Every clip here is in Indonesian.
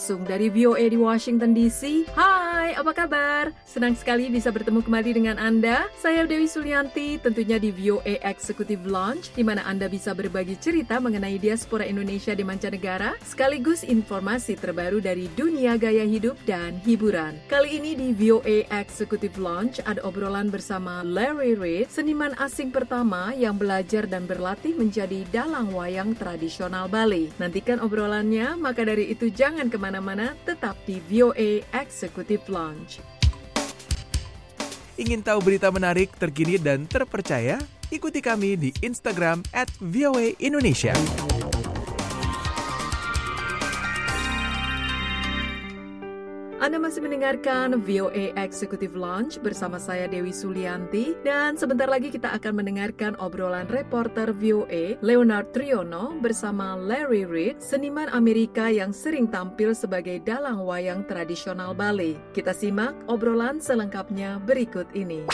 Langsung dari VOA di Washington DC. Hai, apa kabar? Senang sekali bisa bertemu kembali dengan Anda. Saya Dewi Sulianti, tentunya di VOA Executive Launch, di mana Anda bisa berbagi cerita mengenai diaspora Indonesia di mancanegara, sekaligus informasi terbaru dari dunia gaya hidup dan hiburan. Kali ini di VOA Executive Launch ada obrolan bersama Larry Reid, seniman asing pertama yang belajar dan berlatih menjadi dalang wayang tradisional Bali. Nantikan obrolannya, maka dari itu jangan Jangan ke mana-mana, tetap di VOA Executive Lounge. Ingin tahu berita menarik, terkini, dan terpercaya? Ikuti kami di Instagram at Indonesia. Anda masih mendengarkan VOA Executive Launch bersama saya Dewi Sulianti dan sebentar lagi kita akan mendengarkan obrolan reporter VOA Leonard Triono bersama Larry Reid, seniman Amerika yang sering tampil sebagai dalang wayang tradisional Bali. Kita simak obrolan selengkapnya berikut ini.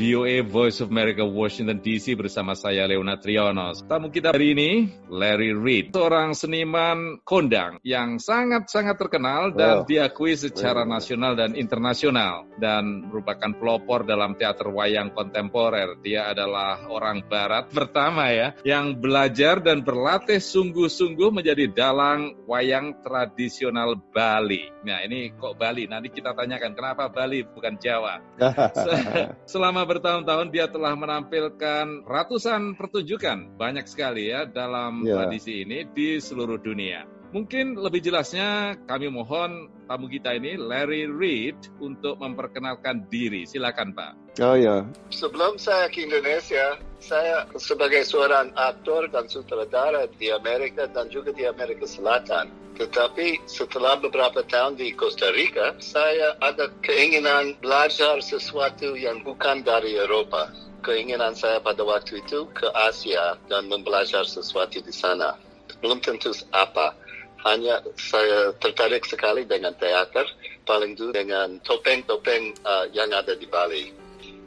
VOA Voice of America Washington DC bersama saya Leona Trionos. Tamu kita hari ini Larry Reid, seorang seniman kondang yang sangat-sangat terkenal dan diakui secara nasional dan internasional dan merupakan pelopor dalam teater wayang kontemporer. Dia adalah orang barat pertama ya yang belajar dan berlatih sungguh-sungguh menjadi dalang wayang tradisional Bali. Nah, ini kok Bali? Nanti kita tanyakan kenapa Bali bukan Jawa. Selama bertahun-tahun dia telah menampilkan ratusan pertunjukan, banyak sekali ya dalam Ya. tradisi ini di seluruh dunia. Mungkin lebih jelasnya kami mohon tamu kita ini Larry Reid untuk memperkenalkan diri. Silakan Pak. Oh ya, Sebelum saya ke Indonesia, saya sebagai seorang aktor dan sutradara di Amerika dan juga di Amerika Selatan. Tetapi setelah beberapa tahun di Costa Rica, saya ada keinginan belajar sesuatu yang bukan dari Eropa. Keinginan saya pada waktu itu ke Asia dan membelajar sesuatu di sana. Belum tentu apa. Hanya saya tertarik sekali dengan teater, paling dulu dengan topeng-topeng uh, yang ada di Bali.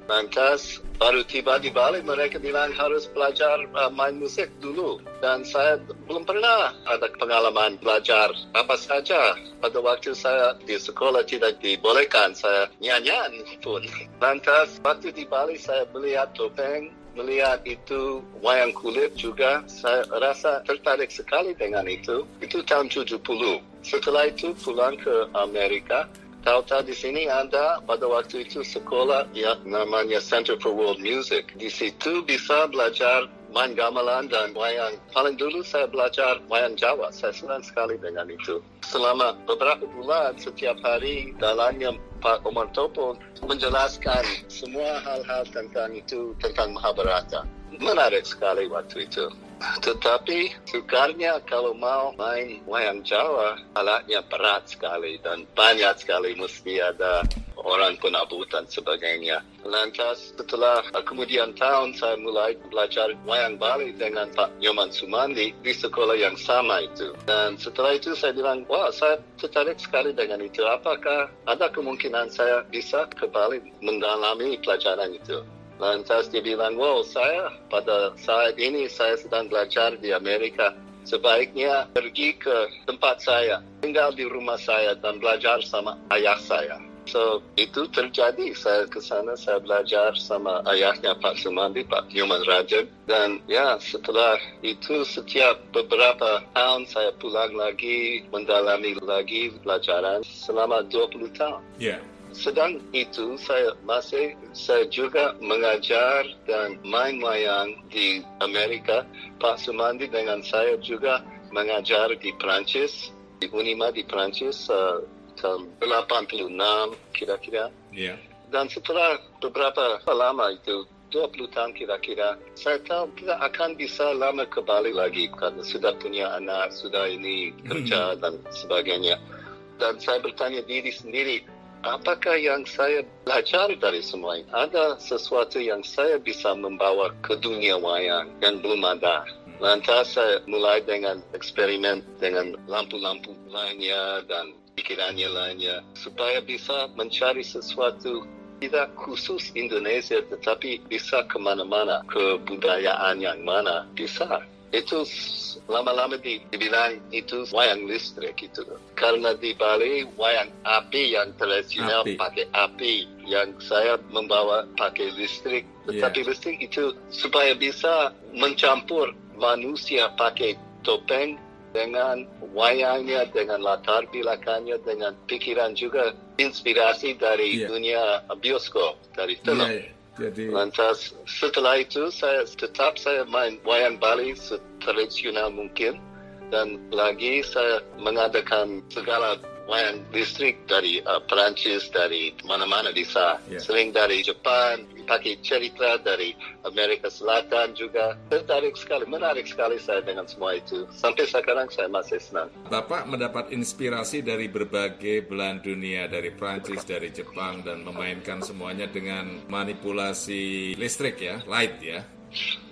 Lantas baru tiba di Bali mereka bilang harus belajar uh, main musik dulu. Dan saya belum pernah ada pengalaman belajar apa saja. Pada waktu saya di sekolah tidak dibolehkan saya nyanyian pun. Lantas waktu di Bali saya melihat topeng melihat itu wayang kulit juga saya rasa tertarik sekali dengan itu. Itu tahun 70 setelah itu pulang ke Amerika. Tahu-tahu di sini ada pada waktu itu sekolah yang namanya Center for World Music. Di situ bisa belajar main gamelan dan wayang. Paling dulu saya belajar wayang Jawa. Saya senang sekali dengan itu. Selama beberapa bulan setiap hari dalamnya Pak Omar Topo menjelaskan semua hal-hal tentang itu, tentang Mahabharata. Menarik sekali waktu itu. Tetapi sukarnya kalau mau main wayang Jawa, alatnya berat sekali dan banyak sekali mesti ada orang penabut dan sebagainya. Lantas setelah kemudian tahun saya mulai belajar wayang Bali dengan Pak Nyoman Sumandi di sekolah yang sama itu. Dan setelah itu saya bilang, wah saya tertarik sekali dengan itu. Apakah ada kemungkinan saya bisa ke Bali mendalami pelajaran itu? Lantas dia bilang, wow saya pada saat ini saya sedang belajar di Amerika. Sebaiknya pergi ke tempat saya, tinggal di rumah saya dan belajar sama ayah saya. So, itu terjadi. Saya ke sana, saya belajar sama ayahnya Pak Sumandi, Pak Nyoman Rajan. Dan ya, setelah itu setiap beberapa tahun saya pulang lagi, mendalami lagi pelajaran selama 20 tahun. Ya. Sedang itu saya masih saya juga mengajar dan main wayang di Amerika. Pak Sumandi dengan saya juga mengajar di Prancis, di Unima di Prancis uh, tahun 86 kira-kira. Ya. Dan setelah beberapa lama itu, 20 tahun kira-kira, saya tahu kita akan bisa lama ke Bali lagi karena sudah punya anak, sudah ini kerja dan sebagainya. Dan saya bertanya diri sendiri, apakah yang saya belajar dari semua ini? Ada sesuatu yang saya bisa membawa ke dunia wayang yang belum ada. Lantas saya mulai dengan eksperimen dengan lampu-lampu lainnya dan pikirannya lainnya supaya bisa mencari sesuatu tidak khusus Indonesia tetapi bisa ke mana-mana kebudayaan yang mana bisa. Itu lama-lama di- dibilang itu wayang listrik itu karena di Bali wayang api yang tradisional Api. pakai api yang saya membawa pakai listrik. Tetapi listrik itu supaya bisa mencampur manusia pakai topeng dengan wayangnya, dengan latar belakangnya, dengan pikiran juga inspirasi dari Iya. dunia bioskop, dari film. Iya, iya. Jadi Lantas setelah itu saya tetap saya main wayang Bali tradisional mungkin dan lagi saya mengadakan segala wayang listrik dari uh, Perancis dari mana-mana bisa Yeah. sering dari Jepang pakai cerita dari Amerika Selatan juga tertarik sekali menarik sekali saya dengan semua itu sampai sekarang saya masih senang Bapak mendapat inspirasi dari berbagai belahan dunia, dari Prancis, dari Jepang, dan memainkan semuanya dengan manipulasi listrik ya, light ya.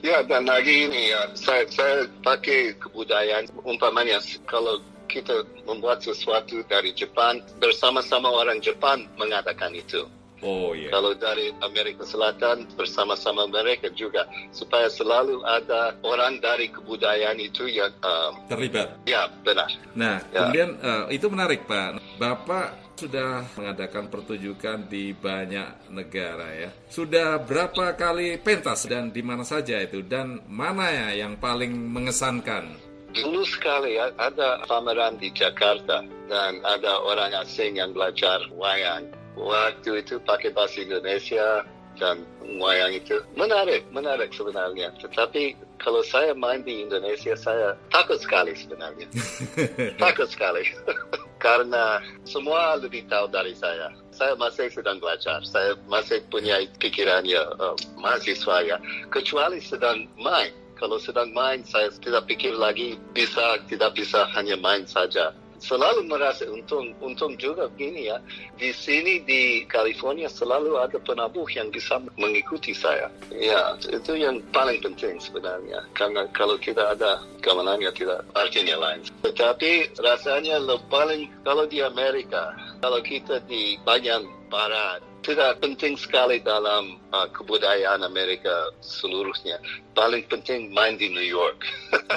Ya, dan lagi ini ya, saya, saya pakai kebudayaan umpamanya kalau kita membuat sesuatu dari Jepang, bersama-sama orang Jepang mengadakan itu. Oh iya. Kalau dari Amerika Selatan, bersama-sama mereka juga. Supaya selalu ada orang dari kebudayaan itu yang, um, Terlibat. ya benar. Nah, Ya. kemudian eh, itu menarik Pak. Bapak sudah mengadakan pertunjukan di banyak negara ya. Sudah berapa kali pentas dan di mana saja itu dan mana ya yang paling mengesankan? Dulu sekali ya, ada pameran di Jakarta dan ada orang asing yang belajar wayang. Waktu itu pakai bahasa Indonesia dan wayang itu menarik, menarik sebenarnya. Tetapi kalau saya main di Indonesia, saya takut sekali sebenarnya. takut sekali. Karena semua lebih tahu dari saya. Saya masih sedang belajar. Saya masih punya pikirannya uh, mahasiswa ya. Kecuali sedang main. Kalau sedang main, saya tidak pikir lagi bisa tidak bisa hanya main saja. Selalu merasa untung, untung juga begini ya. Di sini di California selalu ada penabuh yang bisa mengikuti saya. Ya, itu yang paling penting sebenarnya. Karena kalau tidak ada kemenangan tidak artinya lain. Tetapi rasanya lebih paling kalau di Amerika, kalau kita di bagian barat, tidak penting sekali dalam uh, kebudayaan Amerika seluruhnya. Paling penting main di New York.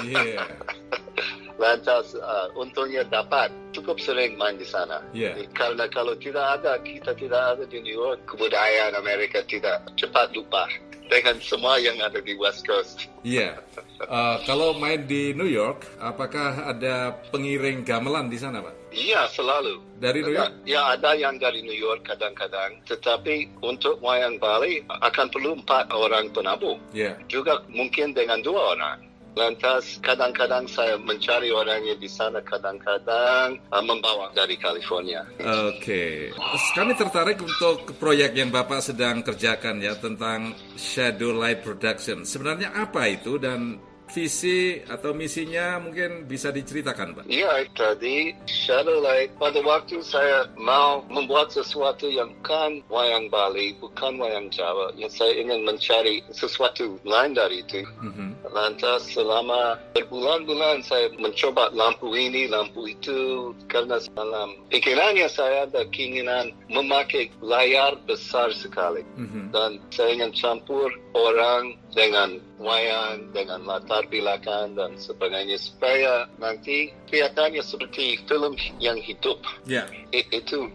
Iya. Lantas uh, untungnya dapat cukup sering main di sana. Iya. Karena kalau tidak ada, kita tidak ada di New York, kebudayaan Amerika tidak cepat lupa dengan semua yang ada di West Coast. Iya. Eh, kalau main di New York, apakah ada pengiring gamelan di sana, Pak? Iya, selalu. Dari New York? Ya, ada yang dari New York kadang-kadang. Tetapi untuk wayang Bali akan perlu empat orang penabuh. Iya. Juga mungkin dengan dua orang. Lantas kadang-kadang saya mencari orangnya di sana, kadang-kadang uh, membawa dari California. Oke, kami tertarik untuk proyek yang Bapak sedang kerjakan ya tentang Shadow Light Production. Sebenarnya apa itu dan visi atau misinya mungkin bisa diceritakan, Pak? Iya, tadi Shadow Light pada waktu saya mau membuat sesuatu yang bukan wayang Bali, bukan wayang Jawa, yang saya ingin mencari sesuatu lain dari itu. Mhm. Lantas selama berbulan-bulan saya mencoba lampu ini, lampu itu, karena dalam pikirannya saya ada keinginan memakai layar besar sekali. Mhm. Dan saya ingin campur orang dengan wayang, dengan latar belakang dan sebagainya supaya nanti kelihatannya seperti film yang hidup. I- itu